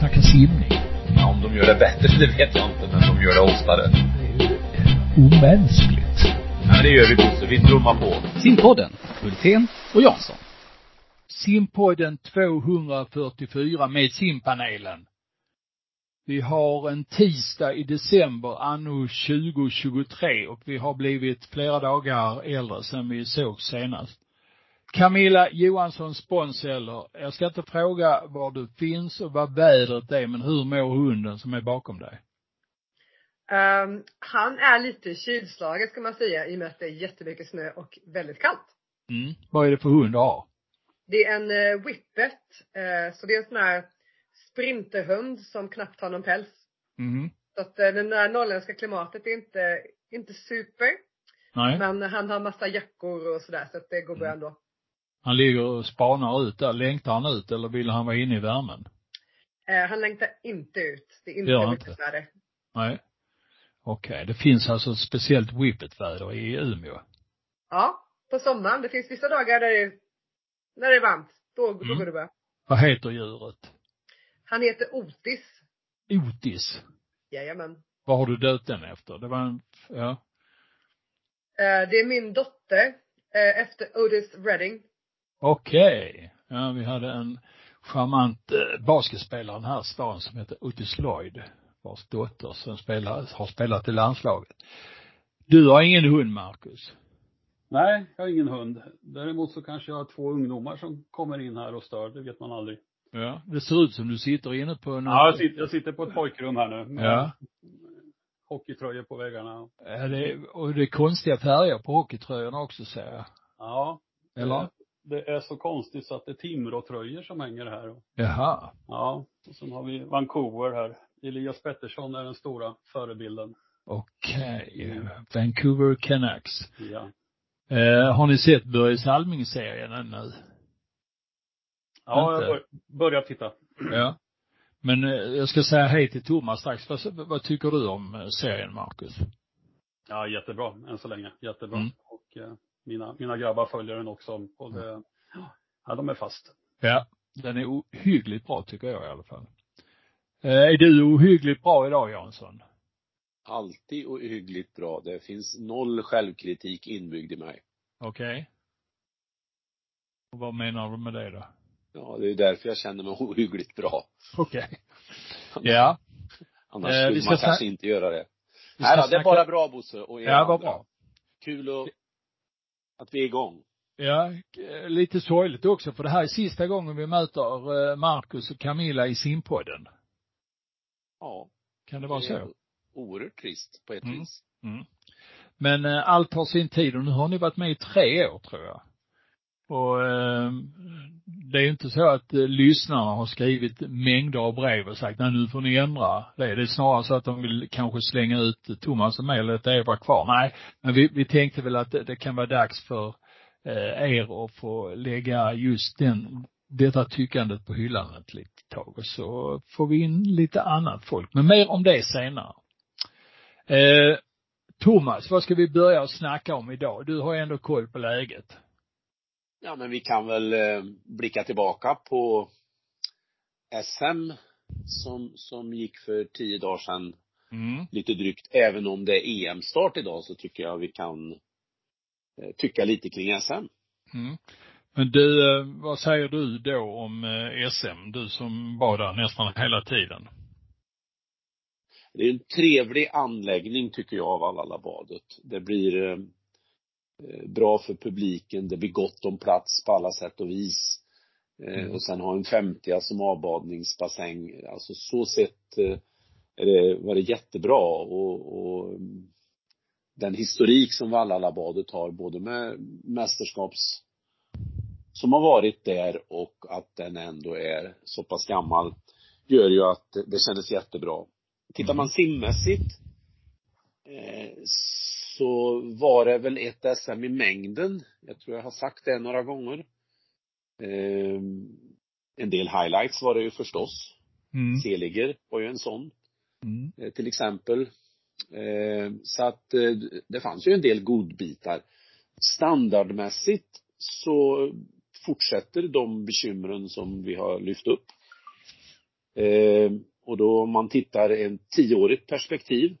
snacka simning. Ja, om de gör det bättre, det vet jag inte, men de gör det oftare. Det är ju omänskligt. Ja, det gör vi Bosse. Vi trummar på. Simpodden, Hultén och Jansson. Simpodden 244 med simpanelen. Vi har en tisdag i december anno 2023 och vi har blivit flera dagar äldre sedan vi såg senast. Camilla Johansson Sponsceller, jag ska inte fråga var du finns och vad vädret är, men hur mår hunden som är bakom dig? Um, han är lite kylslagen ska man säga i och med att det är jättemycket snö och väldigt kallt. Mm. Vad är det för hund du har? Det är en uh, whippet, uh, så det är en sån här sprinterhund som knappt har någon päls. Mm. Så att uh, det där norrländska klimatet är inte, inte super. Nej. Men han har massa jackor och sådär så att det går bra Mm. ändå. Han ligger och spanar ut där. Längtar han ut eller vill han vara inne i värmen? Uh, han längtar inte ut. Det är inte mycket där. Nej. Okej, det finns alltså ett speciellt whippet-väder i Umeå. Ja, på sommaren. Det finns vissa dagar där det, när det är varmt. Då, då Mm. går det bra. Vad heter djuret? Han heter Otis. Otis. Jajamän. Vad har du döpt den efter? Det var en, ja. Eh, det är min dotter, eh, efter Otis Redding. Okej. Ja, vi hade en charmant eh, basketspelare i den här stan som heter Otis Lloyd, vars dotter som spelar, har spelat i landslaget. Du har ingen hund, Marcus? Nej, jag har ingen hund. Däremot så kanske jag har två ungdomar som kommer in här och stör, det vet man aldrig. Ja. Det ser ut som du sitter inne på en... Ja, jag sitter, jag sitter på ett pojkrum här nu. Ja. Hockeytröjor på väggarna. ja det, och det är konstiga färger på hockeytröjorna också, ser jag. Ja. Eller? Det är så konstigt så att det är Timrå-tröjor som hänger här. Jaha. Ja. Och sen har vi Vancouver här. Elias Pettersson är den stora förebilden. Okej. Vancouver Canucks. Ja. Eh, har ni sett Börje Salming-serien ännu? Ja, Inte. jag bör, börjar titta. Ja. Men eh, jag ska säga hej till Thomas strax. Vad, vad tycker du om eh, serien, Marcus? Ja, jättebra än så länge. Jättebra. Mm. Och eh, mina, mina grabbar följer den också. Och Mm. det, ja, de är fast. Ja. Den är ohyggligt bra, tycker jag i alla fall. Eh, är du ohyggligt bra idag, Jansson? Alltid och hyggligt bra. Det finns noll självkritik inbyggd i mig. Okej. Och vad menar du med det då? Ja, det är därför jag känner mig ohyggligt bra. Okej. Ja. Annars Eh, skulle man kanske inte göra det. Nej då, det är bara bra Bosse och er Ja, vad andra. bra. Kul och, att vi är igång. Ja, eh, lite sorgligt också, för det här är sista gången vi möter eh, Marcus och Camilla i simpodden. Ja. Kan det vara så? Oerhört trist på ett Mm. vis. Mm. Men eh, allt har sin tid och nu har ni varit med i tre år, tror jag. Och eh, det är ju inte så att eh, lyssnarna har skrivit mängder av brev och sagt, nej nu får ni ändra det. Det är snarare så att de vill kanske slänga ut Thomas och mig och låta er vara kvar. Nej, men vi, vi tänkte väl att det, det kan vara dags för eh, er att få lägga just den, detta tyckandet på hyllan ett litet tag och så får vi in lite annat folk. Men mer om det senare. Eh, Thomas, vad ska vi börja snacka om idag? Du har ju ändå koll på läget. Ja, men vi kan väl eh, blicka tillbaka på SM som, som gick för tio dagar sedan, Mm. lite drygt. Även om det är EM-start idag så tycker jag vi kan eh, tycka lite kring SM. Mm. Men du, eh, vad säger du då om SM? Du som var där nästan hela tiden. Det är en trevlig anläggning tycker jag av Allalabadet. Det blir bra för publiken, det blir gott om plats på alla sätt och vis. Eh, Mm. Och sen ha en 50 som avbadningsbassäng. Alltså så sett eh, är det, var det jättebra och, och mm, den historik som Vallalabadet har både med mästerskaps som har varit där och att den ändå är så pass gammal gör ju att det kändes jättebra. Tittar man simmässigt eh, så var det väl ett SM i mängden. Jag tror jag har sagt det några gånger. Eh, en del highlights var det ju förstås. Mm. Seliger var ju en sån, Mm. eh, till exempel. Eh, så att eh, det fanns ju en del godbitar. Standardmässigt så fortsätter de bekymren som vi har lyft upp. Eh, och då om man tittar en tioårigt perspektiv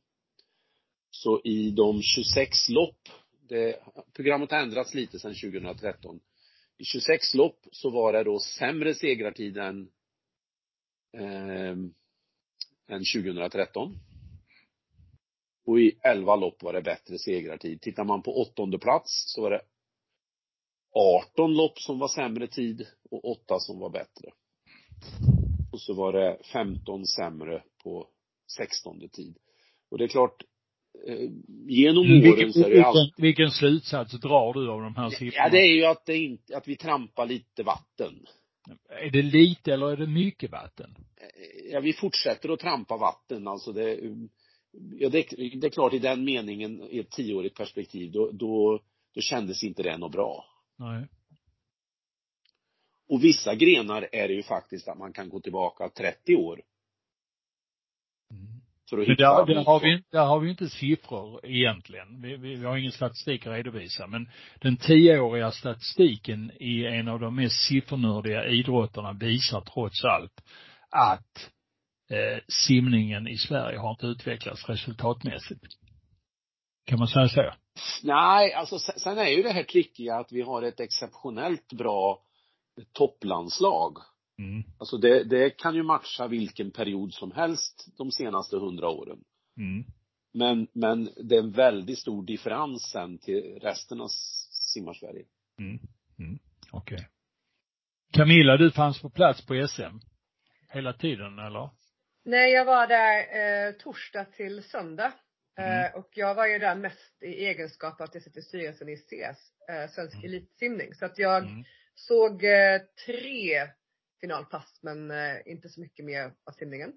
så i de 26 lopp, det, programmet har ändrats lite sedan 2013. I 26 lopp så var det då sämre segrartid än, eh, än 2013. Och i 11 lopp var det bättre segrartid. Tittar man på åttonde plats så var det 18 lopp som var sämre tid och 8 som var bättre. Och så var det 15 sämre på 16 tid. Och det är klart, genom Mm, åren så är det alltid vilken, vilken slutsats drar du av de här siffrorna? Ja, det är ju att det inte, att vi trampar lite vatten. Är det lite eller är det mycket vatten? Ja, vi fortsätter att trampa vatten, alltså det, ja, det, det är klart i den meningen i ett tioårigt perspektiv, då, då, då kändes inte det något bra. Nej. Och vissa grenar är det ju faktiskt att man kan gå tillbaka 30 år Men hitta där, där, har vi, där har vi inte siffror egentligen. Vi, vi, vi har ingen statistik att redovisa. Men den tioåriga statistiken i en av de mest siffernördiga idrotterna visar trots allt att eh, simningen i Sverige har inte utvecklats resultatmässigt. Kan man säga så? Nej, alltså sen är ju det här trickiga att vi har ett exceptionellt bra topplandslag. Mm. Alltså det, det kan ju matcha vilken period som helst de senaste hundra åren. Mm. Men, men det är en väldigt stor differens sen till resten av simmarsverige. Mm. Mm. Okej. Camilla, du fanns på plats på SM? Hela tiden eller? Nej, jag var där eh, torsdag till söndag. Mm. Eh, och jag var ju där mest i egenskap av att jag sitter i styrelsen i CS, eh, Svensk Mm. Elitsimning. Så att jag Mm. såg eh, tre finalpass, men eh, inte så mycket mer av simningen.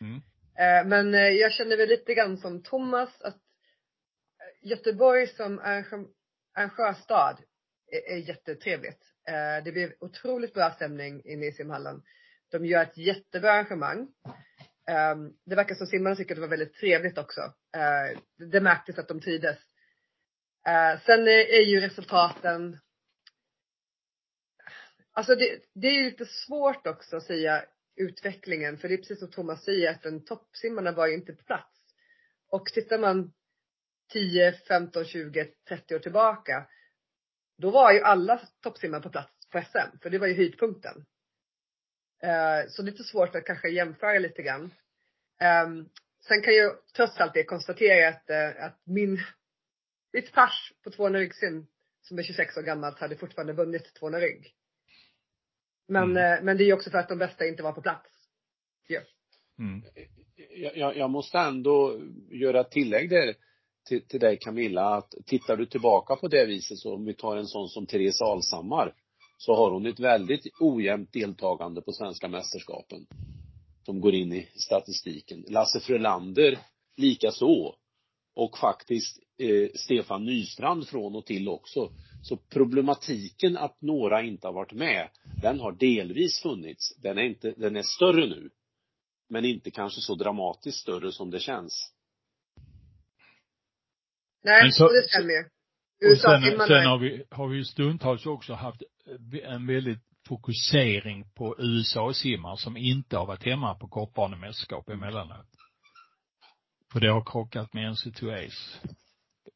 Mm. Eh, men eh, jag känner väl lite grann som Thomas att Göteborg som arrangörsstad är, är jättetrevligt. Det blir otroligt bra stämning inne i simhallen. De gör ett jättebra arrangemang. Det verkar som simmarna tycker att det var väldigt trevligt också. Det märktes att de trivdes. Sen är ju resultaten Alltså det, det är ju lite svårt också att säga utvecklingen, för det är precis som Thomas säger att den toppsimmarna var ju inte på plats. Och tittar man 10, 15, 20, 30 år tillbaka, då var ju alla toppsimmare på plats på SM, för det var ju höjdpunkten. Eh, så lite svårt att kanske jämföra lite grann. Ehm, sen kan jag trots allt det konstatera att, eh, att min, mitt pers på 200 ryggsim, som är 26 år gammalt, hade fortfarande vunnit 200 rygg. Men, Mm. eh, men det är ju också för att de bästa inte var på plats. Ja. Mm. Jag, jag, jag måste ändå göra ett tillägg där till, till dig Camilla, att tittar du tillbaka på det viset så om vi tar en sån som Therese Alshammar så har hon ett väldigt ojämnt deltagande på svenska mästerskapen som går in i statistiken. Lasse Frölander likaså. Och faktiskt eh, Stefan Nystrand från och till också. Så problematiken att några inte har varit med, den har delvis funnits. Den är inte, den är större nu. Men inte kanske så dramatiskt större som det känns. Nej, så- det stämmer ju. Och sen, sen har vi, har vi ju stundtals också haft en väldigt fokusering på USA-simmare som inte har varit hemma på kortbanemästerskap emellanåt. För det har krockat med NC2As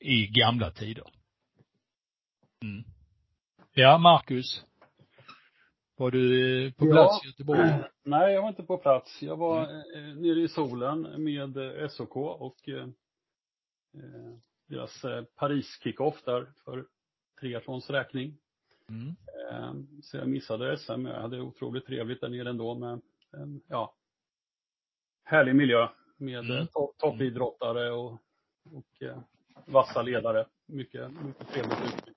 i gamla tider. Mm. Ja, Marcus. Var du eh, på Ja. plats i Göteborg? Nej, jag var inte på plats. Jag var eh, nere i solen med eh, SOK och eh, eh, deras eh, Paris-kickoff där för triathlons räkning. Mm. Eh, så jag missade SM. Jag hade otroligt trevligt där nere ändå med en, ja, härlig miljö med Mm. mm. topp, toppidrottare och, och eh, vassa ledare. Mycket, mycket trevligt.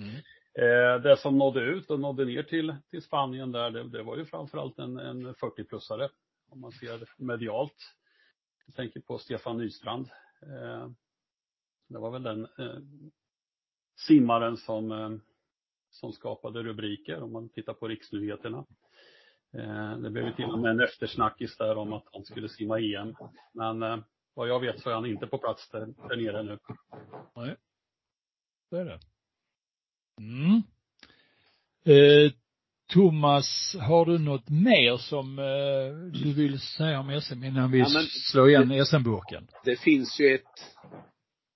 Mm. Eh, det som nådde ut och nådde ner till, till Spanien där, det, det var ju framförallt en, en 40-plussare. Om man ser medialt. Jag tänker på Stefan Nystrand. Eh, det var väl den eh, simmaren som, eh, som skapade rubriker om man tittar på riksnyheterna. Det blev till och med en eftersnackis där om att han skulle simma EM. Men vad jag vet så är han inte på plats där, där nere nu. Nej. Så är det. Mm. Eh, Thomas, har du något mer som eh, du vill säga om SM innan vi Ja, slår igen SM-burken? Det finns ju ett,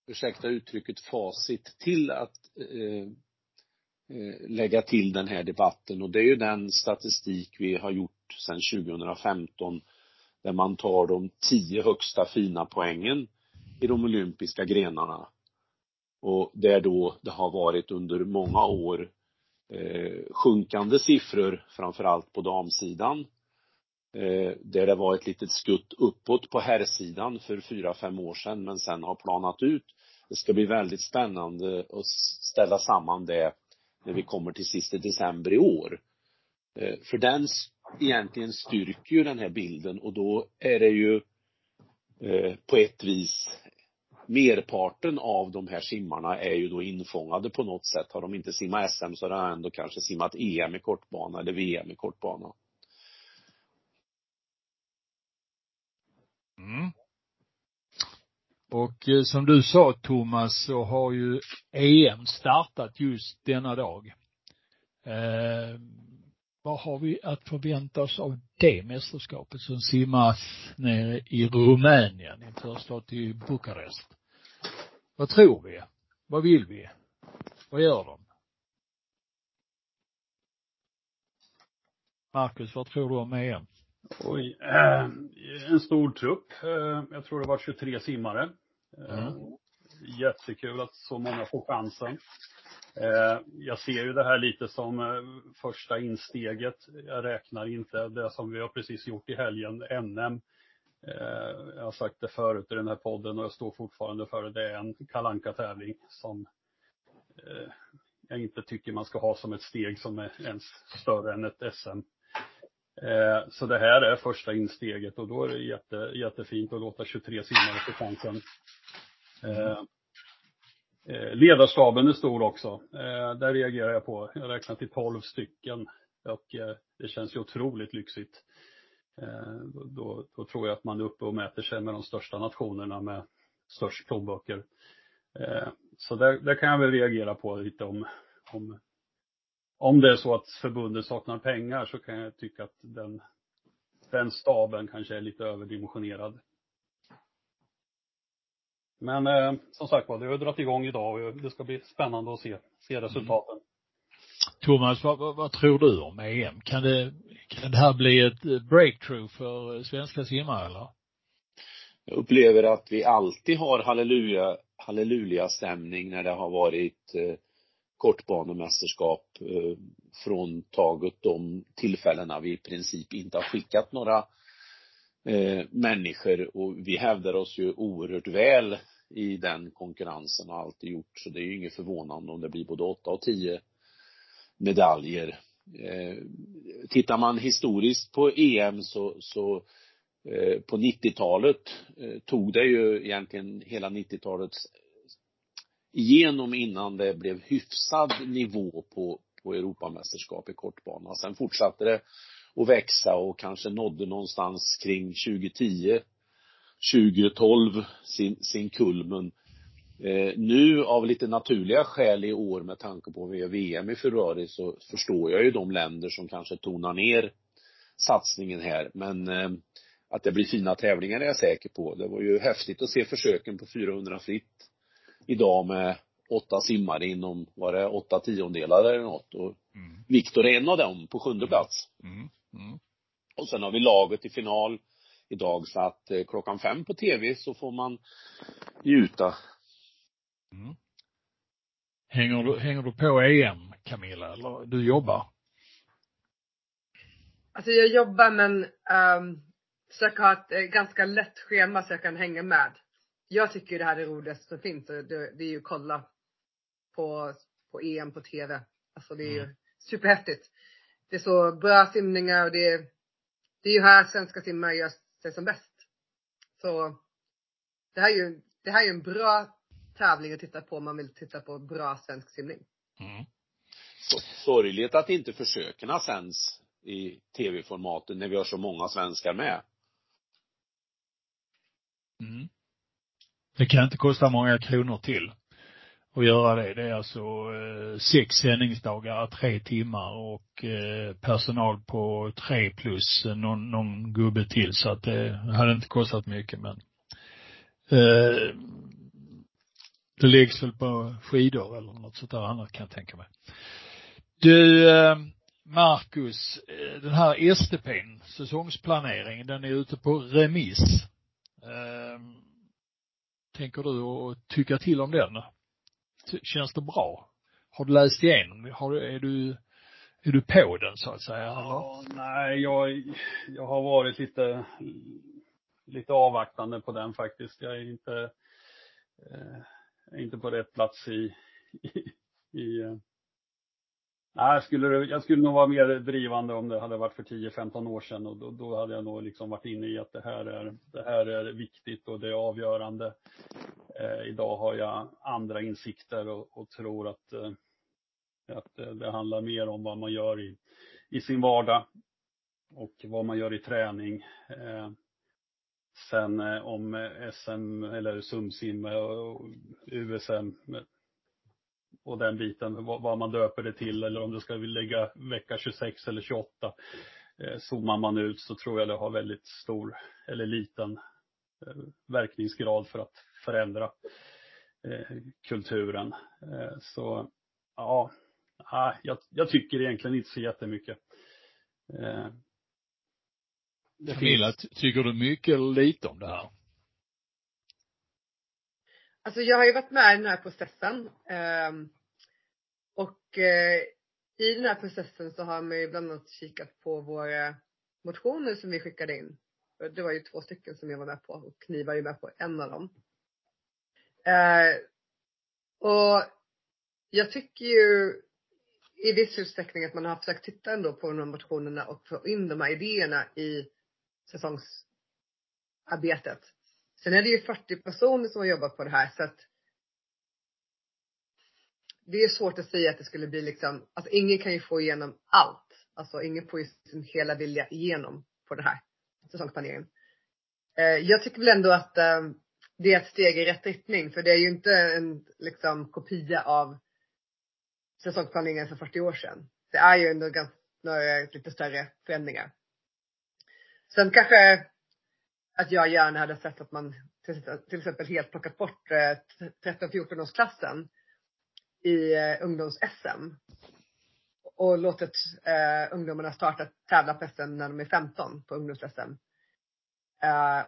ursäkta uttrycket, facit till att eh, eh, lägga till den här debatten och det är ju den statistik vi har gjort sedan 2015 där man tar de tio högsta fina poängen i de olympiska grenarna. Och där då det har varit under många år eh, sjunkande siffror, framförallt på damsidan. Eh, där det var ett litet skutt uppåt på herrsidan för fyra, fem år sedan, men sen har planat ut. Det ska bli väldigt spännande att ställa samman det när vi kommer till sista december i år. Eh, för den egentligen styrker ju den här bilden och då är det ju eh, på ett vis merparten av de här simmarna är ju då infångade på något sätt. Har de inte simmat SM så har de ändå kanske simmat EM i kortbana eller VM i kortbana. Mm. Och eh, som du sa Thomas så har ju EM startat just denna dag. Eh, vad har vi att förvänta oss av det mästerskapet som simmas nere i Rumänien inför första till Bukarest? Vad tror vi? Vad vill vi? Vad gör de? Marcus, vad tror du om EM? Oj, eh, en stor trupp. Eh, jag tror det var 23 simmare. Eh, Mm. Jättekul att så många får chansen. Jag ser ju det här lite som första insteget. Jag räknar inte det som vi har precis gjort i helgen, NM. Eh, jag har sagt det förut i den här podden och jag står fortfarande för det. Det är en kalanka tävling som eh, jag inte tycker man ska ha som ett steg som är ens större än ett SM. Eh, så det här är första insteget och då är det jätte, jättefint att låta 23 simmare få chansen. Ledarstaben är stor också. Där reagerar jag på. Jag räknar till 12 stycken och det känns ju otroligt lyxigt. Eh, då, då, tror jag att man är uppe och mäter sig med de största nationerna med störst plånböcker. Eh, så där, där kan jag väl reagera på lite om, om om det är så att förbundet saknar pengar så kan jag tycka att den, den staben kanske är lite överdimensionerad. Men eh, som sagt var, det har dragit igång idag och det ska bli spännande att se, se resultaten. Mm. Thomas, vad, vad, vad tror du om EM? Kan det, kan det här bli ett eh, breakthrough för eh, svenska simmare eller? Jag upplever att vi alltid har halleluja, halleluja-stämning när det har varit eh, kortbanemästerskap eh, fråntaget de tillfällena vi i princip inte har skickat några eh, människor och vi hävdar oss ju oerhört väl i den konkurrensen och alltid gjort så det är ju inget förvånande om det blir både åtta och tio medaljer. Eh, tittar man historiskt på EM så, så eh, på 90-talet eh, tog det ju egentligen hela 90-talet igenom innan det blev hyfsad nivå på, på Europamästerskap i kortbana. Sen fortsatte det att växa och kanske nådde någonstans kring 2010, 2012 sin, sin kulmen. Eh, nu av lite naturliga skäl i år med tanke på vi har VM i februari så förstår jag ju de länder som kanske tonar ner satsningen här. Men eh, att det blir fina tävlingar är jag säker på. Det var ju häftigt att se försöken på 400 fritt idag med åtta simmare inom, var det åtta tiondelar eller något och Mm. Viktor är en av dem på sjunde plats. Mm. Mm. Och sen har vi laget i final idag så att eh, klockan fem på tv så får man njuta. Mm. Hänger du, hänger du på EM, Camilla, eller du jobbar? Alltså jag jobbar men um, försöker ha ett eh, ganska lätt schema så jag kan hänga med. Jag tycker det här är det roligaste som finns och det, det är ju att kolla på, på EM på TV. Alltså det är ju Mm. superhäftigt. Det är så bra simningar och det är, det är ju här svenska simmare gör sig som bäst. Så det här är ju, det här är ju en bra tävling att titta på om man vill titta på bra svensk simning. Mm. Så, sorgligt att inte försöken sänds i tv-formatet när vi har så många svenskar med. Mm. Det kan inte kosta många kronor till. att göra det. Det är alltså eh, sex sändningsdagar, tre timmar och eh, personal på tre plus någon, någon gubbe till så att det hade inte kostat mycket men eh, det läggs väl på skidor eller något sånt där annat kan jag tänka mig. Du, eh, Marcus, eh, den här STPn, säsongsplaneringen, den är ute på remiss. Eh, tänker du att tycka till om den? Känns det bra? Har du läst igenom har, är du, är du på den så att säga? Ja, nej, jag, jag har varit lite, lite avvaktande på den faktiskt. Jag är inte, eh, inte på rätt plats i, i, i eh, Nej, jag skulle, jag skulle nog vara mer drivande om det hade varit för 10-15 år sedan och då, då, hade jag nog liksom varit inne i att det här är, det här är viktigt och det är avgörande. Eh, idag har jag andra insikter och, och tror att, eh, att eh, det handlar mer om vad man gör i, i sin vardag och vad man gör i träning. Eh, sen eh, om eh, SM eller SumSim eh, och USM eh, och den biten, vad, vad, man döper det till eller om det ska lägga vecka 26 eller 28. Eh, zoomar man ut så tror jag det har väldigt stor eller liten eh, verkningsgrad för att förändra eh, kulturen. Eh, så ja, ah, jag, jag, tycker egentligen inte så jättemycket. Eh, Camilla, finns... tycker du mycket eller lite om det här? Alltså jag har ju varit med i den här processen. Ehm, och eh, i den här processen så har man ju bland annat kikat på våra motioner som vi skickade in. Det var ju två stycken som jag var med på och ni var ju med på en av dem. Eh, och jag tycker ju i viss utsträckning att man har försökt titta ändå på de här motionerna och få in de här idéerna i säsongsarbetet. Sen är det ju 40 personer som har jobbat på det här så att det är svårt att säga att det skulle bli liksom, alltså ingen kan ju få igenom allt. Alltså ingen får ju sin hela vilja igenom på det här säsongsplaneringen. Eh, jag tycker väl ändå att eh, det är ett steg i rätt riktning för det är ju inte en liksom kopia av säsongsplaneringen för 40 år sedan. Det är ju ändå ganska, några lite större förändringar. Sen kanske att jag gärna hade sett att man till exempel helt plockat bort eh, 13-14 årsklassen i eh, ungdoms-SM. Och låtit eh, ungdomarna starta tävla på SM när de är 15 på ungdoms-SM. Eh,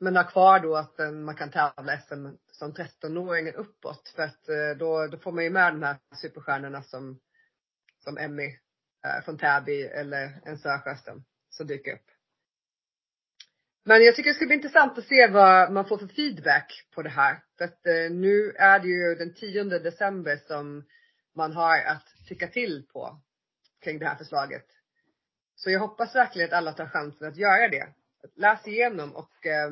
men ha kvar då att eh, man kan tävla SM som 13-åring uppåt. För att eh, då, då får man ju med de här superstjärnorna som, som Emmy eh, från Täby eller en Sjöström som dyker upp. Men jag tycker det ska bli intressant att se vad man får för feedback på det här. För att eh, nu är det ju den 10 december som man har att tycka till på kring det här förslaget. Så jag hoppas verkligen att alla tar chansen att göra det. Läs igenom och eh,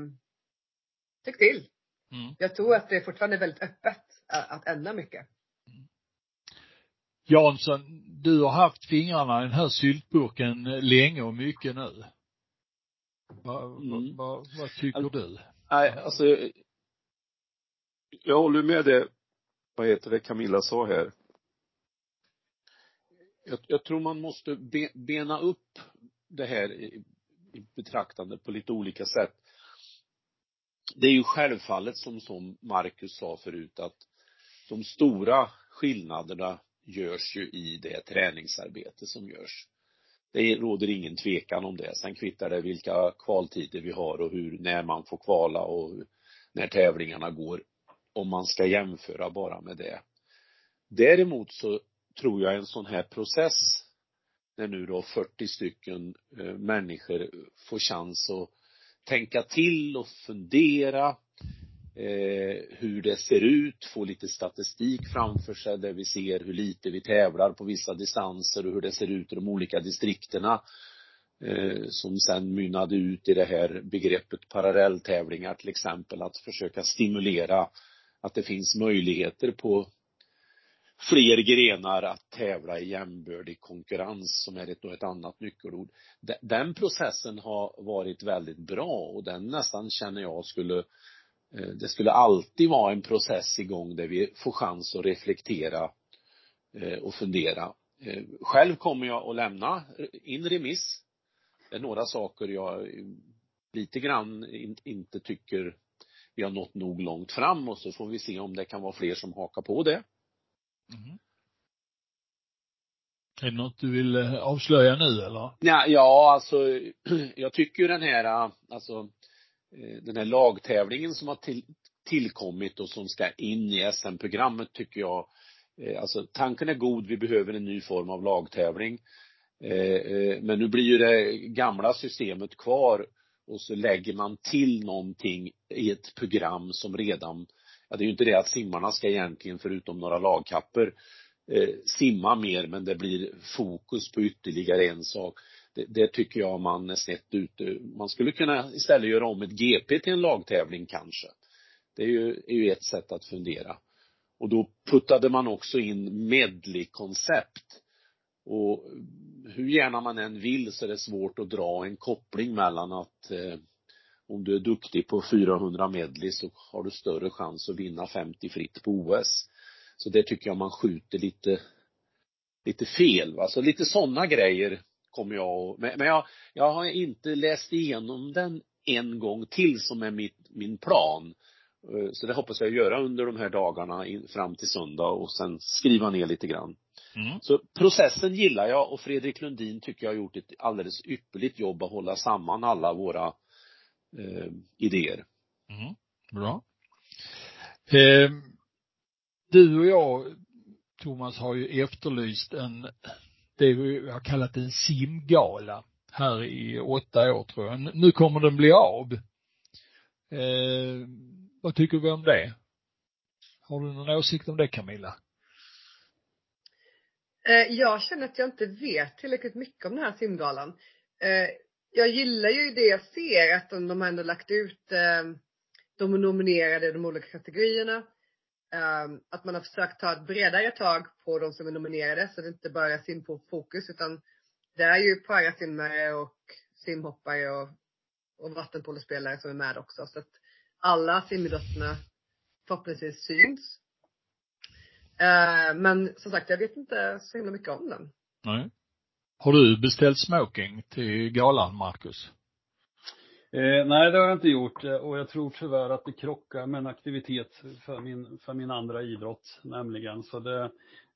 tyck till. Mm. Jag tror att det fortfarande är väldigt öppet att, ändra mycket. Jansson, du har haft fingrarna i den här syltburken länge och mycket nu. Vad, mm. vad, vad tycker du? Nej, alltså jag håller med det, vad heter det, Camilla sa här. Jag, jag tror man måste be, bena upp det här i, i betraktande på lite olika sätt. Det är ju självfallet som, som Marcus sa förut att de stora skillnaderna görs ju i det träningsarbete som görs. Det råder ingen tvekan om det. Sen kvittar det vilka kvaltider vi har och hur, när man får kvala och när tävlingarna går. Om man ska jämföra bara med det. Däremot så tror jag en sån här process, när nu då 40 stycken eh, människor får chans att tänka till och fundera eh, hur det ser ut, få lite statistik framför sig där vi ser hur lite vi tävlar på vissa distanser och hur det ser ut i de olika distrikterna eh, som sen mynnade ut i det här begreppet parallelltävlingar till exempel, att försöka stimulera att det finns möjligheter på fler grenar att tävla i jämbördig konkurrens som är ett, ett annat nyckelord. Den processen har varit väldigt bra och den nästan känner jag skulle Eh, det skulle alltid vara en process igång där vi får chans att reflektera eh, och fundera. Eh, själv kommer jag att lämna in remiss. Det är några saker jag lite grann inte tycker vi har nått nog långt fram och så får vi se om det kan vara fler som hakar på det. Mm. Är det något du vill avslöja nu eller? Ja, ja alltså jag tycker den här, alltså Eh, Eh, den här lagtävlingen som har till, tillkommit och som ska in i SM-programmet tycker jag, eh, alltså tanken är god, vi behöver en ny form av lagtävling. Eh, men nu blir ju det gamla systemet kvar och så lägger man till någonting i ett program som redan, ja det är ju inte det att simmarna ska egentligen förutom några lagkapper simma mer men det blir fokus på ytterligare en sak det, det, tycker jag man är snett ute. Man skulle kunna istället göra om ett GP till en lagtävling kanske. Det är ju, är ju ett sätt att fundera. Och då puttade man också in medley-koncept. Och hur gärna man än vill så är det svårt att dra en koppling mellan att eh, om du är duktig på 400 medley så har du större chans att vinna 50 fritt på OS. Så det tycker jag man skjuter lite, lite fel va. Så lite sådana grejer kommer jag men, men jag, jag har inte läst igenom den en gång till som är mitt, min plan. Eh, så det hoppas jag göra under de här dagarna fram till söndag och sen skriva ner lite grann. Mm. Så processen gillar jag och Fredrik Lundin tycker jag har gjort ett alldeles ypperligt jobb att hålla samman alla våra eh, idéer. Mm. Bra. Eh, du och jag, Thomas, har ju efterlyst en det vi har kallat en simgala här i åtta år tror jag. Nu kommer den bli av. Eh, vad tycker vi om det? Har du någon åsikt om det Camilla? Eh, jag känner att jag inte vet tillräckligt mycket om den här simgalan. Eh, jag gillar ju det jag ser, att de, de har ändå lagt ut eh, de nominerade i de olika kategorierna. Ehm, att man har försökt ta ett bredare tag på de som är nominerade så det inte bara är simfokus utan det är ju parasimmare och simhoppare och, och vattenpolospelare som är med också så att alla simidrotterna förhoppningsvis syns. Ehm, men som sagt, jag vet inte så himla mycket om den. Nej. Har du beställt smoking till galan, Marcus? Eh, nej, det har jag inte gjort eh, och jag tror tyvärr att det krockar med en aktivitet för min, för min andra idrott nämligen. Så det,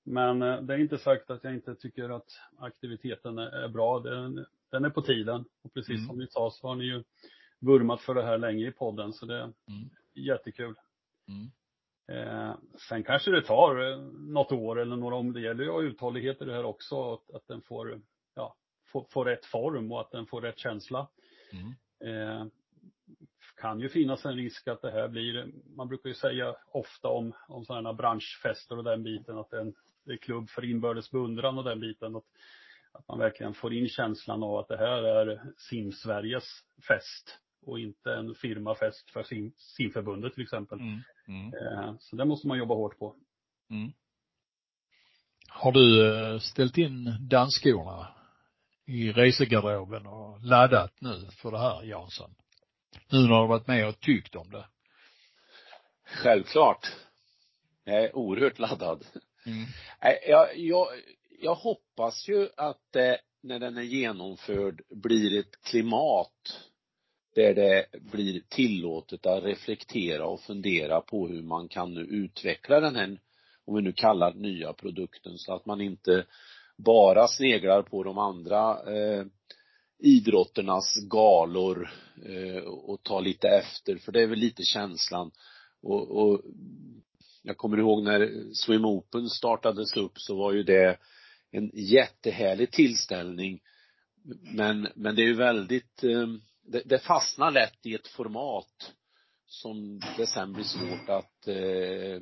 men eh, det är inte sagt att jag inte tycker att aktiviteten är, är bra. Den, den, är på tiden och precis mm. som ni sa så har ni ju vurmat för det här länge i podden så det är mm. jättekul. Mm. Eh, sen kanske det tar eh, något år eller några om det gäller ju uthållighet i det här också, att, att den får, ja, får, får rätt form och att den får rätt känsla. Mm. Eh, kan ju finnas en risk att det här blir, man brukar ju säga ofta om, om sådana här branschfester och den biten att det är en det är klubb för inbördes beundran och den biten. Att, att man verkligen får in känslan av att det här är Sim-Sveriges fest och inte en firmafest för sim, simförbundet till exempel. Mm, mm. Eh, så det måste man jobba hårt på. Mm. Har du eh, ställt in dansskorna i resegarderoben och laddat nu för det här, Jansson? Nu när du har varit med och tyckt om det. Självklart. Jag är oerhört laddad. Mm. Jag, jag, jag hoppas ju att det, när den är genomförd, blir ett klimat där det blir tillåtet att reflektera och fundera på hur man kan nu utveckla den här, om vi nu kallar nya produkten, så att man inte bara sneglar på de andra eh, idrotternas galor eh, och tar lite efter, för det är väl lite känslan. Och, och jag kommer ihåg när Swim Open startades upp så var ju det en jättehärlig tillställning. Men, men det är ju väldigt, eh, det, det fastnar lätt i ett format som det sen blir svårt att eh,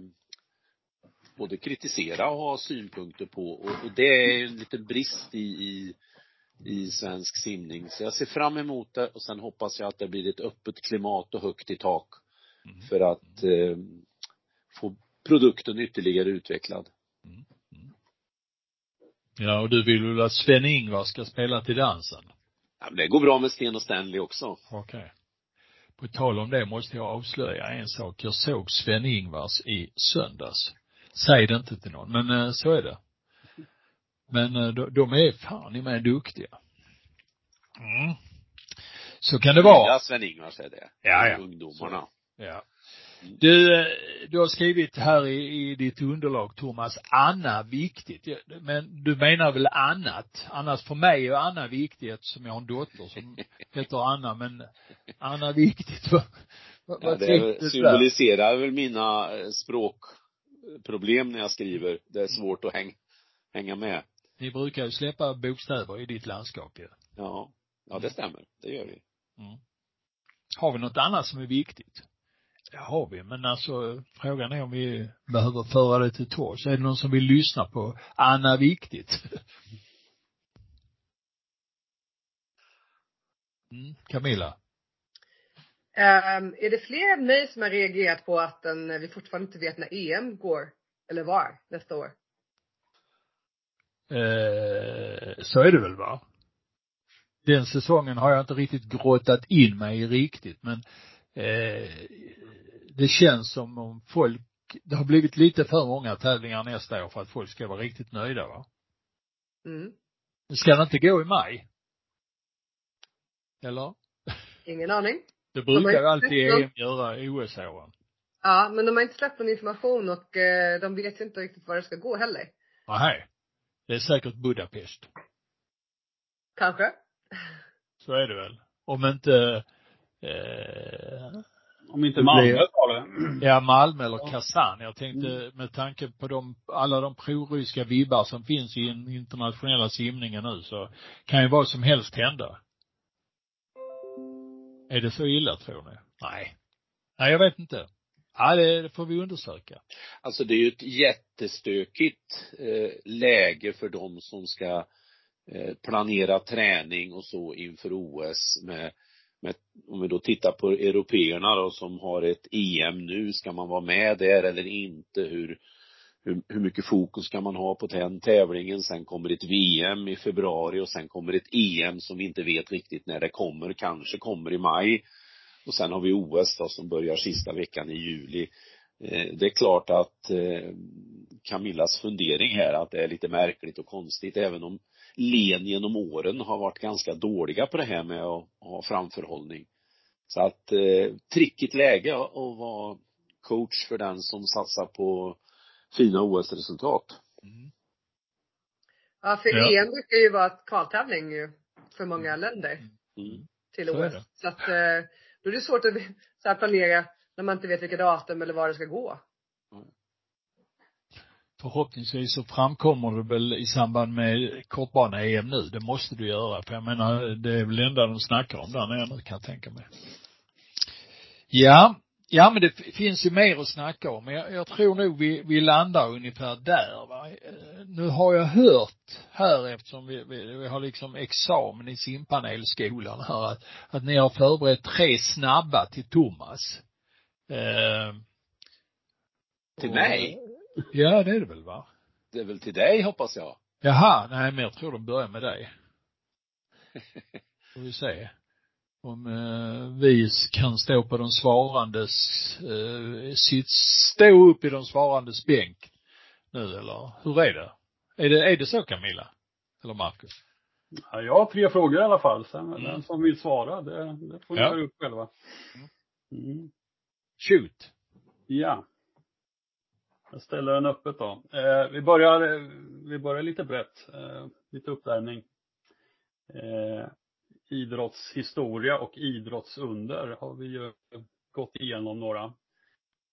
både kritisera och ha synpunkter på och, och det är en liten brist i, i, i svensk simning. Så jag ser fram emot det och sen hoppas jag att det blir ett öppet klimat och högt i tak mm. för att eh, få produkten ytterligare utvecklad. Mm. Mm. Ja, och du vill väl att Sven-Ingvar ska spela till dansen? Ja, men det går bra med Sten och Stanley också. Okej. Okay. På tal om det måste jag avslöja en sak. Jag såg Sven-Ingvars i söndags. Säg det inte till någon, men eh, så är det. Men eh, de, de är fan i mig duktiga. Mm. Så kan det vara. Ja, Sven-Ingvars är det. Ja, ja. Ungdomarna. Ja. Du, eh, du har skrivit här i, i ditt underlag, Thomas, Anna viktigt. Men du menar väl annat? Annars för mig är Anna viktigt eftersom jag har en dotter som heter Anna, men Anna viktigt, vad, vad, Ja, det symboliserar väl mina eh, språkproblem när jag skriver. Det är svårt att häng, hänga med. Ni brukar ju släppa bokstäver i ditt landskap ju. Ja. Ja, det stämmer. Det gör vi. Har vi något annat som är viktigt? Det har vi, men alltså frågan är om vi behöver föra det till torgs. Är det någon som vill lyssna på Anna Viktigt? Mm. Camilla? Ehm, är det fler än mig som har reagerat på att den, vi fortfarande inte vet när EM går, eller var, nästa år? Eh, så är det väl va? Den säsongen har jag inte riktigt grottat in mig i riktigt, men eh, det känns som om folk, det har blivit lite för många tävlingar nästa år för att folk ska vara riktigt nöjda va? Mm. Ska det inte gå i maj? Eller? Ingen aning. Det brukar ju har alltid EM göra OS-åren. Ja, men de har inte släppt någon information och eh, de vet inte riktigt var det ska gå heller. Nej. Det är säkert Budapest. Kanske. Så är det väl. Om inte, eh, Om inte Malmö tar det. ja Malmö eller Kazan. Jag tänkte med tanke på de, alla de proryska vibbar som finns i den internationella simningen nu så kan ju vad som helst hända. Är det så illa tror ni? Nej. Nej, jag vet inte. Ja, det, får vi undersöka. Alltså det är ju ett jättestökigt eh, läge för de som ska eh, planera träning och så inför OS med, med, om vi då tittar på européerna då som har ett EM nu, ska man vara med där eller inte? Hur, hur, hur mycket fokus kan man ha på den tävlingen? Sen kommer ett VM i februari och sen kommer ett EM som vi inte vet riktigt när det kommer, kanske kommer i maj. Och sen har vi OS då som börjar sista veckan i juli. Eh, Det är klart att eh, Camillas fundering här att det är lite märkligt och konstigt även om len genom åren har varit ganska dåliga på det här med att ha framförhållning. Så att eh, trickigt läge att att vara coach för den som satsar på fina OS-resultat. Ja, för Ja. EM brukar ju vara ett kvaltävling ju för många länder Mm. till Så OS. det. Så att eh, då är det svårt att så här, planera när man inte vet vilka datum eller var det ska gå. Förhoppningsvis så framkommer det väl i samband med kortbana-EM nu. Det måste du göra. För jag menar, det är väl det enda de snackar om där nere nu kan jag tänka mig. Ja, ja men det finns ju mer att snacka om. Men jag, jag tror nog vi, vi landar ungefär där va. Eh, Nu har jag hört här eftersom vi, vi, vi har liksom examen i simpanelskolan här att, att ni har förberett tre snabba till Thomas. Eh, Till och- mig? Ja, det är det väl va? Det är väl till dig hoppas jag. Jaha, nej men jag tror de börjar med dig. Får vi se. Om eh, vi kan stå på de svarandes, eh, sitt, stå upp i de svarandes bänk nu eller hur är det? Är det, är det så Camilla? Eller Marcus? Ja, jag har tre frågor i alla fall. Sen Mm. den som vill svara, det, det får ni Ja. göra upp själva. Mm. Shoot. Ja. Jag ställer den öppet då. Eh, vi börjar, eh, vi börjar lite brett. Eh, lite uppvärmning. Eh, idrottshistoria och idrottsunder har vi ju gått igenom några.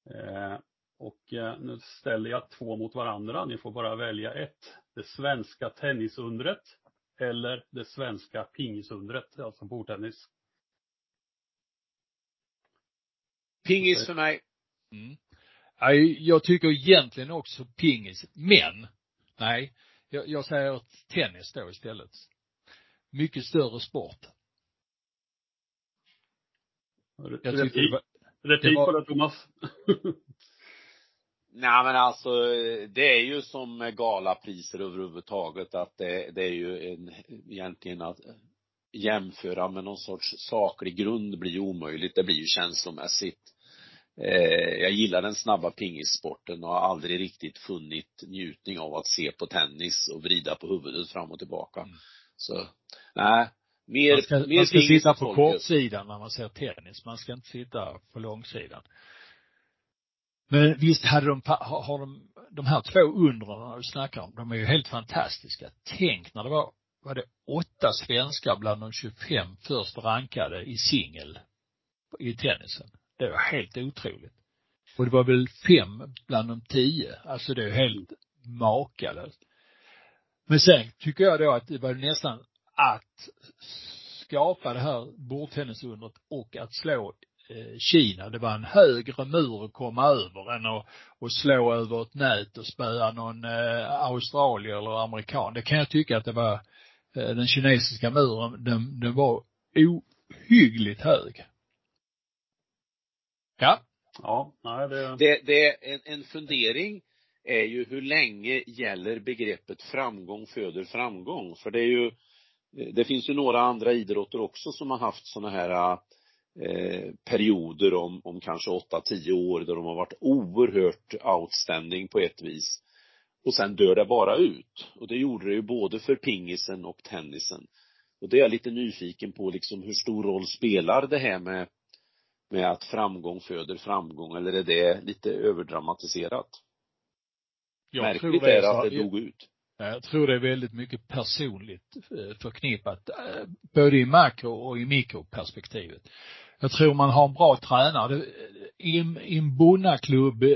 Eh, och eh, nu ställer jag två mot varandra. Ni får bara välja ett. Det svenska tennisundret eller det svenska pingisundret, alltså bordtennis. Pingis för mig. Mm. Ja, Jag tycker egentligen också pingis, men nej, jag, jag säger tennis då istället. Mycket större sport. Jag tyckte det var, replik på det Thomas. Nej men alltså det är ju som galapriser överhuvudtaget att det, det är ju en, egentligen att jämföra med någon sorts saklig grund blir ju omöjligt. Det blir ju känslomässigt. Eh, jag gillar den snabba pingissporten och har aldrig riktigt funnit njutning av att se på tennis och vrida på huvudet fram och tillbaka. Mm. Så, nej, mer, man ska, mer man ska sitta på kortsidan när man ser tennis. Man ska inte sitta på långsidan. Men visst hade de, har de, de här två undren du snackar om, de är ju helt fantastiska. Tänk när det var, var det åtta svenskar bland de 25 först rankade i singel i tennisen. Det var helt otroligt. Och det var väl fem bland de tio. Alltså det är helt makalöst. Men sen tycker jag då att det var nästan att skapa det här bordtennisundret och att slå eh, Kina. Det var en högre mur att komma över än att, att slå över ett nät och spöa någon eh, australier eller amerikan. Det kan jag tycka att det var, eh, den kinesiska muren, den, den var ohyggligt hög. Ja. Ja, nej det. Det, det är en, en fundering är ju hur länge gäller begreppet framgång föder framgång? För det är ju, det finns ju några andra idrotter också som har haft sådana här eh, perioder om, om kanske åtta, tio år där de har varit oerhört outstanding på ett vis. Och sen dör det bara ut. Och det gjorde det ju både för pingisen och tennisen. Och det är jag lite nyfiken på liksom hur stor roll spelar det här med med att framgång föder framgång eller är det lite överdramatiserat? Jag Märkligt det är, är att det dog ut. Jag tror det är väldigt mycket personligt eh, förknippat, eh, både i makro och i mikroperspektivet. Jag tror man har en bra tränare. I en, i en bonnaklubb, eh,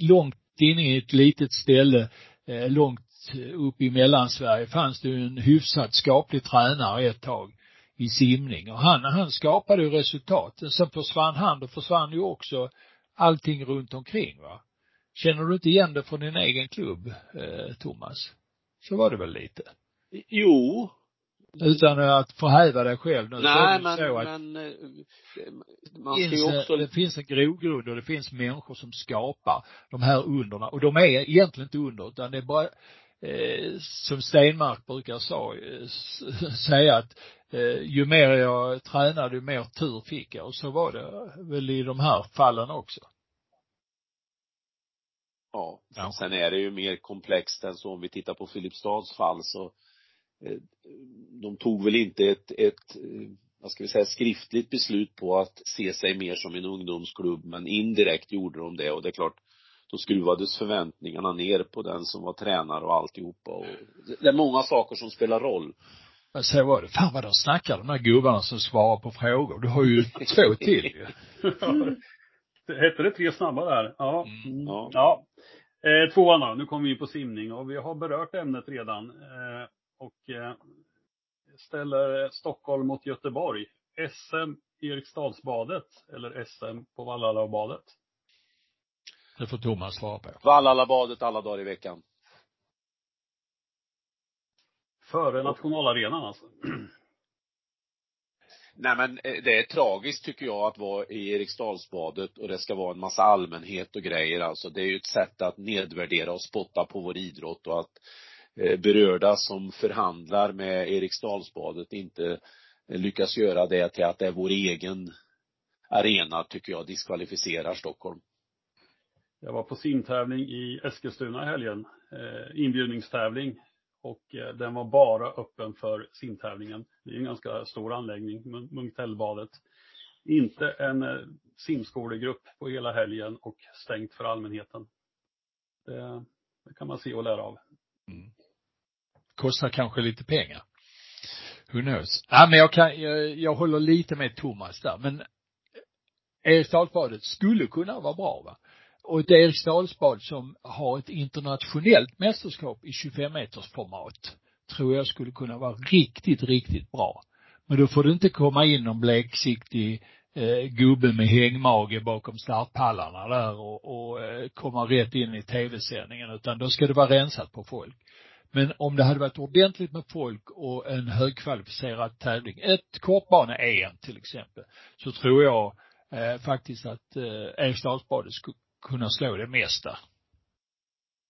långt inne i ett litet ställe, långt upp i Mellansverige fanns det en hyfsat skaplig tränare ett tag i simning och han, han skapade ju resultat. Sen försvann han, då försvann ju också allting runt omkring va. Känner du inte igen det från din egen klubb, eh, Thomas? Så var det väl lite? Jo. Utan att förhäva dig själv nu. Nej, men, så att men, eh, man ska ju också... Det finns en grogrund och det finns människor som skapar de här underna och de är egentligen inte under utan det är bara eh, som Stenmark brukar sa, eh, säga att eh, ju mer jag tränade, ju mer tur fick jag. Och så var det väl i de här fallen också. Ja. ja. Sen är det ju mer komplext än så. Om vi tittar på Filipstads fall så eh, de tog väl inte ett, ett eh, vad ska vi säga, skriftligt beslut på att se sig mer som en ungdomsklubb, men indirekt gjorde de det och det är klart, då skruvades förväntningarna ner på den som var tränare och alltihopa och det är många saker som spelar roll. Men så var det. Fan vad de snackar de här gubbarna som svarar på frågor. Du har ju två till ju. Hette det tre snabba där? Ja. Mm. Ja. ja. Eh, tvåan då. Nu kommer vi in på simning och vi har berört ämnet redan. Eh, och eh, ställer Stockholm mot Göteborg. SM Eriksdalsbadet eller SM på Vallalabadet? Det får Thomas svara på. Vallalabadet alla dagar i veckan. Före nationalarenan alltså? Nej men eh, det är tragiskt tycker jag att vara i Eriksdalsbadet och det ska vara en massa allmänhet och grejer alltså. Det är ju ett sätt att nedvärdera och spotta på vår idrott och att eh, berörda som förhandlar med Eriksdalsbadet inte eh, lyckas göra det till att det är vår egen arena tycker jag diskvalificerar Stockholm. Jag var på simtävling i Eskilstuna i helgen, eh, inbjudningstävling och eh, den var bara öppen för simtävlingen. Det är en ganska stor anläggning, Munktellbadet. Inte en eh, simskolegrupp på hela helgen och stängt för allmänheten. Det, det kan man se och lära av. Mm. Kostar kanske lite pengar. Who knows? Ja, men jag kan, jag, jag håller lite med Thomas där, men eh, Eriksdalsbadet skulle kunna vara bra va? Och ett Eriksdalsbad som har ett internationellt mästerskap i 25 meters format tror jag skulle kunna vara riktigt, riktigt bra. Men då får det inte komma in någon bleksiktig eh, gubbe med hängmage bakom startpallarna där och, och eh, komma rätt in i tv-sändningen utan då ska det vara rensat på folk. Men om det hade varit ordentligt med folk och en högkvalificerad tävling, ett kortbane-EM till exempel, så tror jag eh, faktiskt att eh, Eriksdalsbadet skulle kunna slå det mesta.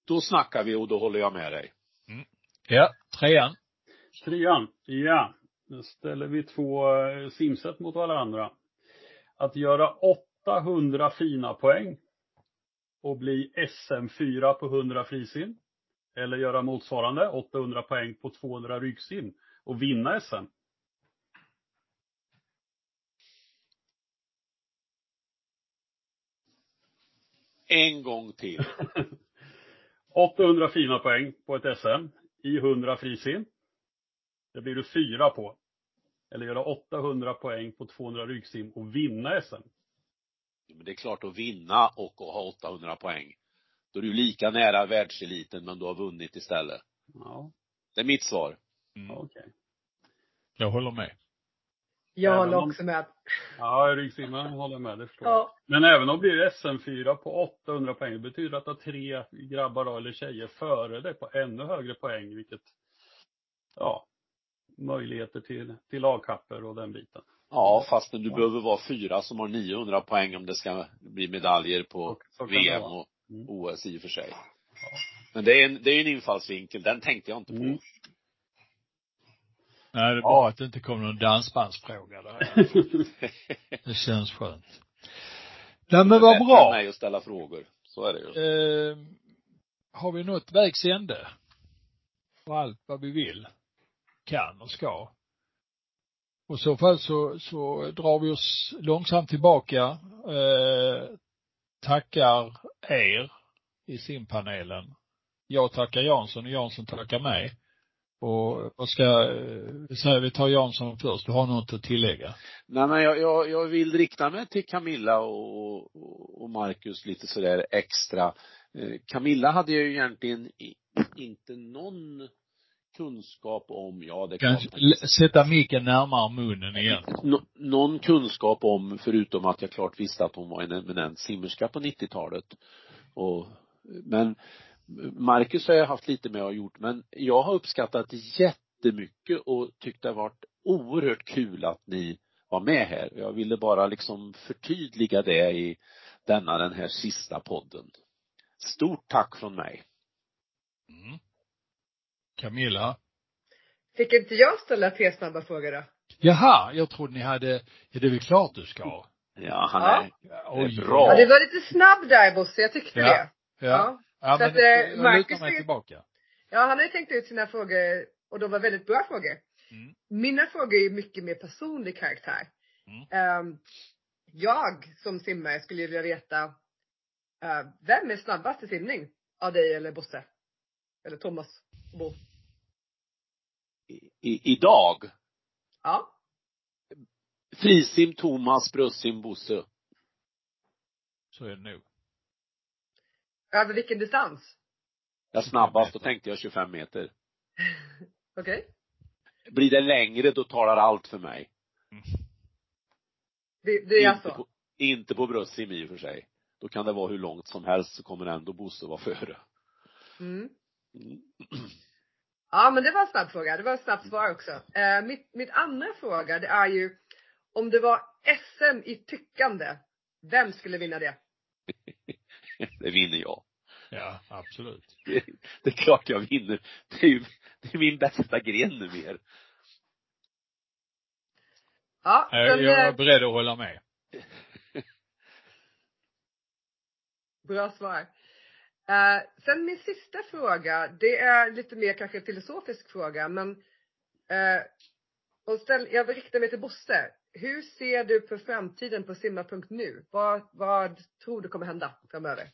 Då snackar vi och då håller jag med dig. Mm. Ja, trean. Trean, ja. Nu ställer vi två eh, simset mot varandra. Att göra 800 fina poäng och bli SM4 på 100 frisim. Eller göra motsvarande 800 poäng på 200 ryggsim och vinna SM. En gång till. 800 fina poäng på ett SM i 100 frisim. Det blir du fyra på. Eller göra 800 poäng på 200 ryggsim och vinna SM. Men det är klart att vinna och att ha 800 poäng. Då är du lika nära världseliten men du har vunnit istället. Ja, Det är mitt svar. Mm. okej. Jag håller med. Jag Även håller om- också med. Ja, ryggsimmaren håller med, det förstår. Ja. Men även om det blir SM4 på 800 poäng, det betyder att du har tre grabbar då, eller tjejer före dig på ännu högre poäng, vilket, ja, möjligheter till, till lagkapper och den biten. Ja, fastän du behöver vara fyra som har 900 poäng om det ska bli medaljer på Så- VM och Mm. OS i och för sig. Men det är en, det är en infallsvinkel, den tänkte jag inte på. Mm. Nej, det är bra att det inte kom någon dansbandsfråga där. Det känns skönt. Nej men vad bra. mig att ställa frågor. Så är det ju. Eh, har vi nått vägs ände? På allt vad vi vill, kan och ska. Och i så fall så, så drar vi oss långsamt tillbaka, eh, tackar er i simpanelen. Jag tackar Jansson och Jansson tackar mig. Och vad ska, eh, säga vi tar Jansson först, du har något att tillägga? Nej men jag, jag, jag vill rikta mig till Camilla och, och- Marcus lite sådär extra. Eh, Camilla hade ju egentligen inte någon kunskap om, ja det l- sätta micken närmare munnen igen. nå- någon kunskap om, förutom att jag klart visste att hon var en eminent simmerska på 90-talet. Och, men Marcus har jag haft lite med och gjort, men jag har uppskattat jättemycket och tyckt det har varit oerhört kul att ni var med här. Jag ville bara liksom förtydliga det i denna, den här sista podden. Stort tack från mig. Mm. Camilla? Fick inte jag ställa tre snabba frågor då? Jaha, jag trodde ni hade, ja det är väl klart du ska. Ja, han Ja. är, bra. Ja, det var lite snabb där Bosse, jag tyckte Ja. det. Ja. Ja. Ja, Så men att, eh, jag lutar Marcus mig tillbaka. Ja, han har ju tänkt ut sina frågor och de var väldigt bra frågor. Mm. Mina frågor är ju mycket mer personlig karaktär. Mm. Ehm, jag som simmare skulle vilja veta, eh, vem är snabbast i simning? Av dig eller Bosse? Eller Thomas och Bo? i, idag, Ja. frisim Thomas, bröstsim Bosse. Så är det nog. Över vilken distans? Jag snabbast, då tänkte jag 25 meter. Okej. Blir det längre, då talar allt för mig. Det, det är inte, alltså? på, inte på bröstsim i och för sig. Då kan det vara hur långt som helst så kommer ändå Bosse vara före. Mm. Mm. Ja, men det var en snabb fråga. Det var ett snabbt svar också. Eh, mitt, mitt andra fråga, det är ju om det var SM i tyckande, vem skulle vinna det? Det vinner jag. Ja, absolut. Det, det är klart jag vinner. Det är ju, det är min bästa gren numera. Ja, Jag, jag är eh, beredd att hålla med. bra svar. Eh, sen min sista fråga, det är lite mer kanske en filosofisk fråga, men eh, och ställ, jag vill rikta mig till Bosse. Hur ser du på framtiden på simma.nu? Vad, vad tror du kommer hända framöver?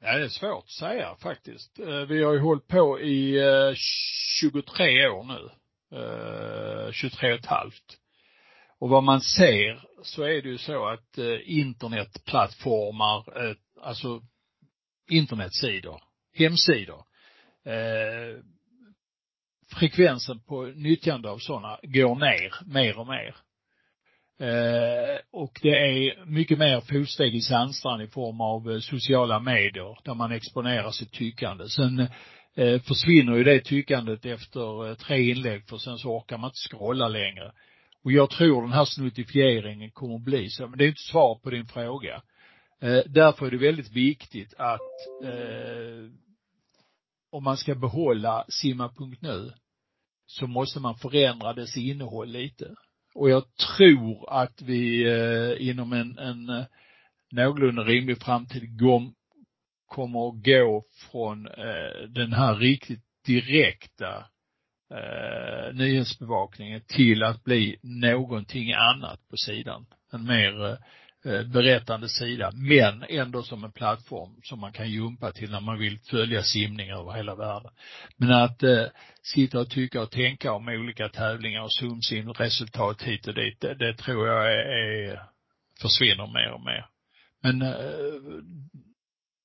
Ja, det är svårt att säga faktiskt. Eh, vi har ju hållit på i eh, 23 år nu. Eh, 23 och ett halvt. Och vad man ser så är det ju så att internetplattformar, alltså internetsidor, hemsidor, frekvensen på nyttjande av sådana går ner mer och mer. Eh, och det är mycket mer fotsteg i sandstrand i form av eh, sociala medier där man exponerar sitt tyckande. Sen eh, försvinner ju det tyckandet efter eh, tre inlägg för sen så orkar man inte scrolla längre. Och jag tror den här snuttifieringen kommer att bli så, men det är inte svar på din fråga. Eh, därför är det väldigt viktigt att eh, om man ska behålla simma.nu så måste man förändra dess innehåll lite. Och jag tror att vi eh, inom en, en eh, någorlunda rimlig framtid kommer att gå från eh, den här riktigt direkta eh, nyhetsbevakningen till att bli någonting annat på sidan. En mer Eh, Eh, berättande sida, men ändå som en plattform som man kan jumpa till när man vill följa simning över hela världen. Men att eh, sitta och tycka och tänka om olika tävlingar och zoomsim resultat hit och dit, det, det tror jag är, är, försvinner mer och mer. Men eh,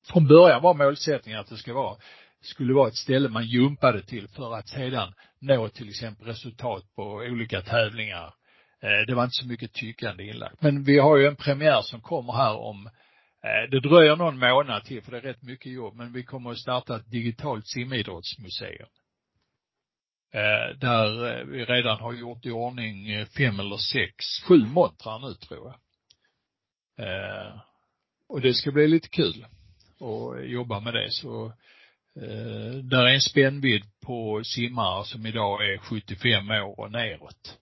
från början var målsättningen att det ska vara, skulle vara ett ställe man jumpade till för att sedan nå till exempel resultat på olika tävlingar Eh, Eh, det var inte så mycket tyckande inlagt. Men vi har ju en premiär som kommer här om eh, det dröjer någon månad till för det är rätt mycket jobb, men vi kommer att starta ett digitalt simidrottsmuseum. Eh, där vi redan har gjort i ordning fem eller sex, sju montrar nu tror jag. Och det ska bli lite kul att jobba med det så där är en spännvidd på simmare som idag är 75 år och neråt.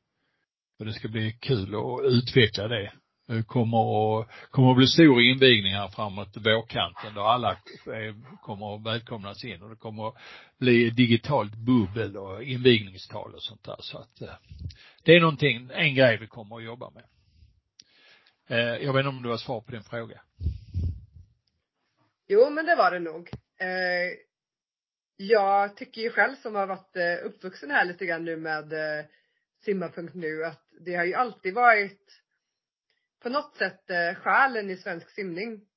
Och det ska bli kul att utveckla det. Det kommer att, kommer att bli stor invigning här framåt vårkanten då alla kommer att välkomnas in och det kommer att bli digitalt bubbel och invigningstal och sånt där. Så att eh, det är någonting, en grej vi kommer att jobba med. Eh, jag vet inte om du har svar på din fråga? Jo, men det var det nog. Eh, jag tycker ju själv som har varit eh, uppvuxen här lite grann nu med eh, simma.nu att det har ju alltid varit på något sätt eh, själen i svensk simning.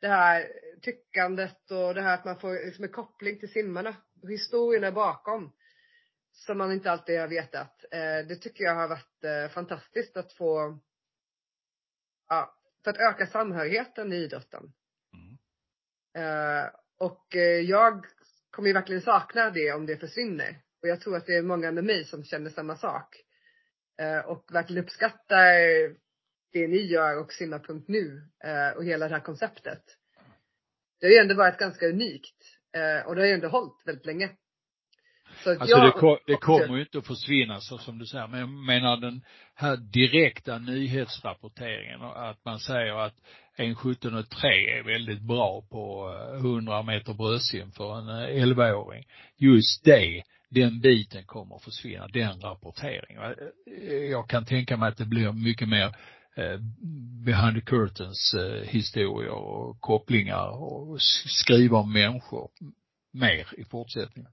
Det här tyckandet och det här att man får liksom en koppling till simmarna. Historierna bakom. Som man inte alltid har vetat. Eh, det tycker jag har varit eh, fantastiskt att få, ja, för att öka samhörigheten i idrotten. Mm. Och jag kommer ju verkligen sakna det om det försvinner. Och jag tror att det är många med mig som känner samma sak. Eh, och verkligen uppskattar det ni gör och simma.nu eh, och hela det här konceptet. Det har ju ändå varit ganska unikt eh, och det har ju ändå hållit väldigt länge. Så alltså jag, det, kom, det kommer ju inte att försvinna så som du säger, men jag menar den här direkta nyhetsrapporteringen, att man säger att en 17 och 3 är väldigt bra på 100 meter bröstsim för en 11-åring. Just det den biten kommer att försvinna, den rapporteringen. Jag kan tänka mig att det blir mycket mer eh, behind the curtains eh, historier och kopplingar och skriva om människor mer i fortsättningen.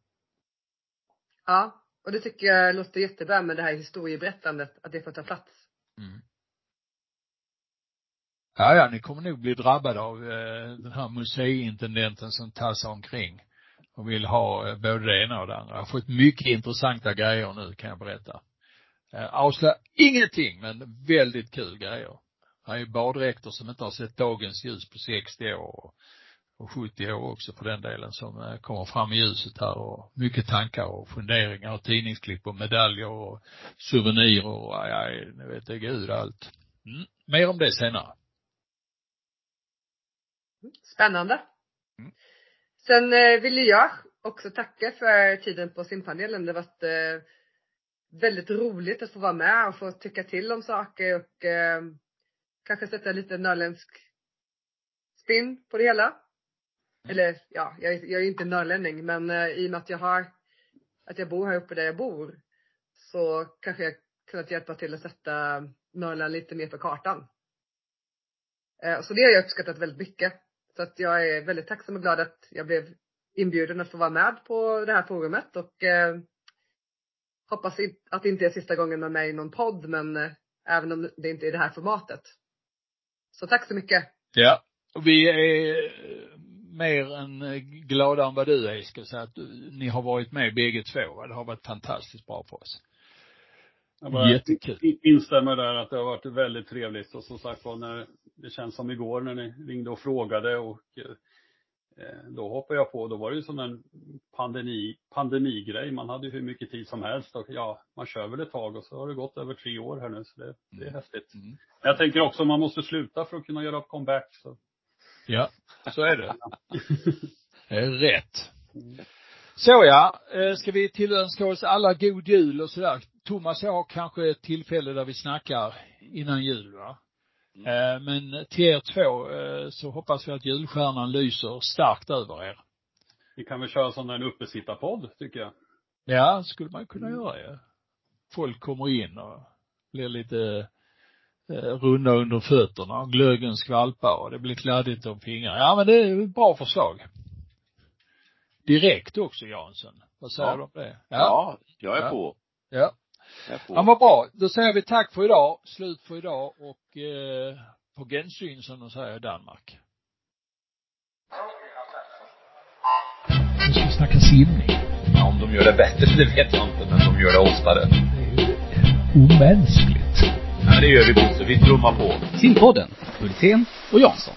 Ja, och det tycker jag låter jättebra med det här historieberättandet, att det får ta plats. Mm. Ja, ja, ni kommer nog bli drabbade av eh, den här museiintendenten som tassar omkring och vill ha eh, både det ena och det andra. Jag har fått mycket intressanta grejer nu kan jag berätta. Eh, avslöjar ingenting men väldigt kul grejer. Det är ju baddräkter som inte har sett dagens ljus på 60 år och 70 år också för den delen som eh, kommer fram i ljuset här och mycket tankar och funderingar och tidningsklipp och medaljer och souvenirer och ja, nu vet jag gud allt. Mm. Mer om det senare. Spännande. Mm. Sen eh, vill jag också tacka för tiden på simpanelen. Det har varit eh, väldigt roligt att få vara med och få tycka till om saker och eh, kanske sätta lite norrländsk spinn på det hela. Eller ja, jag, jag är inte norrlänning men i och med att jag har, att jag bor här uppe där jag bor så kanske jag kunnat hjälpa till att sätta Norrland lite mer på kartan. Så det har jag uppskattat väldigt mycket. Så att jag är väldigt tacksam och glad att jag blev inbjuden att få vara med på det här forumet och eh, hoppas att det inte är sista gången med mig i någon podd men eh, även om det inte är det här formatet. Så tack så mycket. Ja, och vi är eh, mer än eh, glada än vad du är, ska jag säga, att eh, ni har varit med bägge två. Det har varit fantastiskt bra för oss. Jag bara Jättekul. instämmer där att det har varit väldigt trevligt och som sagt var när det känns som igår när ni ringde och frågade och eh, då hoppade jag på, då var det ju sån en pandemi, pandemigrej. Man hade ju hur mycket tid som helst och ja, man kör väl ett tag och så har det gått över tre år här nu så det, det är mm. häftigt. Mm. Men jag tänker också man måste sluta för att kunna göra comeback så. Ja, så är det. det är rätt. Så ja, eh, ska vi tillönska oss alla god jul och sådär. Thomas och jag har kanske ett tillfälle där vi snackar innan jul va? Mm. Eh, men till er två eh, så hoppas vi att julstjärnan lyser starkt över er. Vi kan väl köra sån där uppesittarpodd, tycker jag. Ja, skulle man kunna mm. göra ja. Folk kommer in och blir lite runda under fötterna och glöggen skvalpar och det blir kladdigt om fingrar. Ja men det är ett bra förslag direkt också Jansson. Vad säger ja. du om det? Ja, ja jag är ja. på. Ja. Ja, vad bra. Då säger vi tack för idag, slut för idag och eh, på gensyn som de säger i Danmark. Nu ska vi snacka simning. Ja, om de gör det bättre, det vet jag inte, men de gör det oftare. Det är ju omänskligt. Ja, det gör vi Bosse. Vi trummar på. Simpodden, Hultén och Jansson.